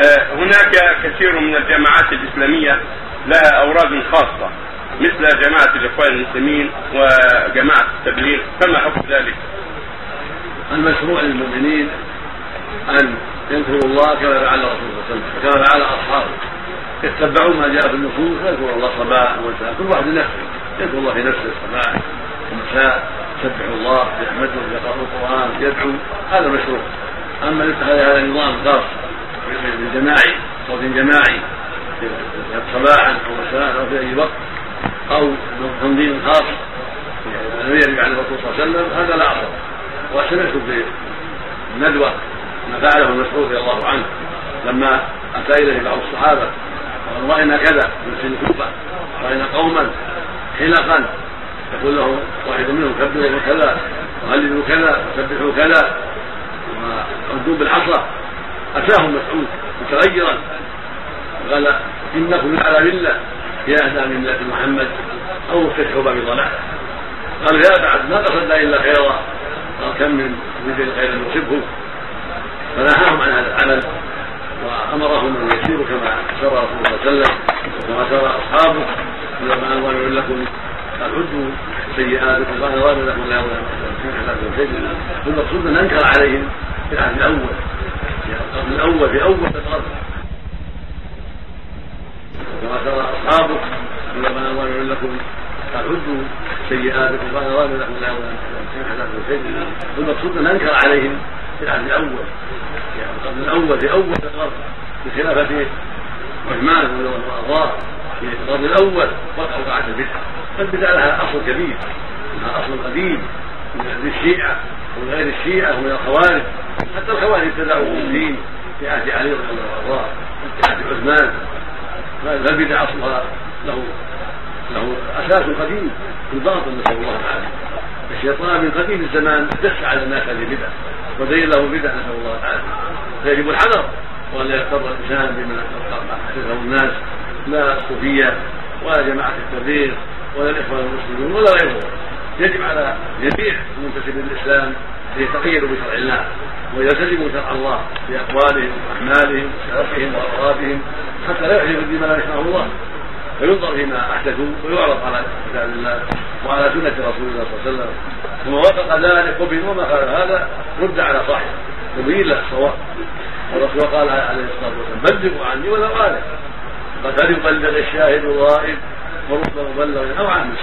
آه، هناك كثير من الجماعات الإسلامية لها اوراد خاصة مثل جماعة الإخوان المسلمين وجماعة التبليغ فما حكم ذلك؟ المشروع للمؤمنين أن يذكروا الله كما فعل الرسول صلى الله عليه وسلم كما فعل أصحابه. يتبعون ما جاء في النصوص ويذكر الله صباحا ومساء كل واحد لنفسه يذكر الله في نفسه صباحا ومساء يسبح الله يحمده يقرا القرآن يدعو هذا مشروع. أما اتخذ هذا النظام خاص. بالجماعي صوت جماعي. صباحا أو مساء أو في أي وقت أو تنظيم خاص. لم يرد عن الرسول صلى الله عليه وسلم هذا لا اصل وسمعت في الندوه ما فعله المسعود رضي الله عنه لما أتى إليه بعض الصحابة قال رأينا كذا من سن الكوفه رأينا قوما حلقا. يقول له واحد منهم كبروا كذا وهللوا كذا وسبحوا كذا وردوا بالعصا. اتاهم مسعود متغيرا. قال انكم على مله يا من مله محمد. مفتتحوا باب ضلال قالوا يا بعد ما قصدنا إلا خيرا. قال كم من رجل خير يصبه فنهاهم عن هذا العمل. وأمرهم أن يسيروا كما سر رسول الله صلى الله عليه وسلم. وكما سر أصحابه. لما انظر لكم عدوا سيئاتكم قال ظالم لكم لا والمقصود ان أنكر عليهم في العهد الأول. في القرن الأول في أول القرن كما سر اصحابه لما انظر لكم قال عدوا سيئاتكم قال ظالم لكم لا والمقصود ان أنكر عليهم في العهد الأول. في القرن الأول في أول القرن بخلافه عثمان عنه في القرن الأول وقع وقعت البدعه فالبدعه لها أصل كبير لها أصل قديم. من أهل الشيعة ومن غير الشيعة ومن الخوارج. حتى الخوارج ابتدعوا في الدين في عهد علي رضي الله عنه في عهد عثمان. فالبدع اصلها له له أساس قديم في الباطل نسأل الله العافية. الشيطان من قديم الزمان دس على الناس هذه البدع وزين له بدع نسأل الله العافية. فيجب الحذر وأن لا يغتر الإنسان بما حدثه الناس لا الصوفيه ولا جماعة التبليغ ولا الاخوان المسلمون ولا غيرهم. يجب على جميع المنتسبين للاسلام أن يتقيدوا بشرع الله. ويلتزموا شرع الله في أقوالهم وأعمالهم وسلفهم واغرابهم حتى لا يحدثوا بما لا الله. فينظر فيما أحدثوا ويعرض على كتاب الله وعلى سنة رسول الله صلى الله عليه وسلم. ثم وافق ذلك قبل وما خالف هذا رد على صاحبه. وبين له الصواب. والرسول قال عليه الصلاة والسلام بلغوا عني ولو قال قد فليبلغ الشاهد الغائب ورب مبلغ أو عن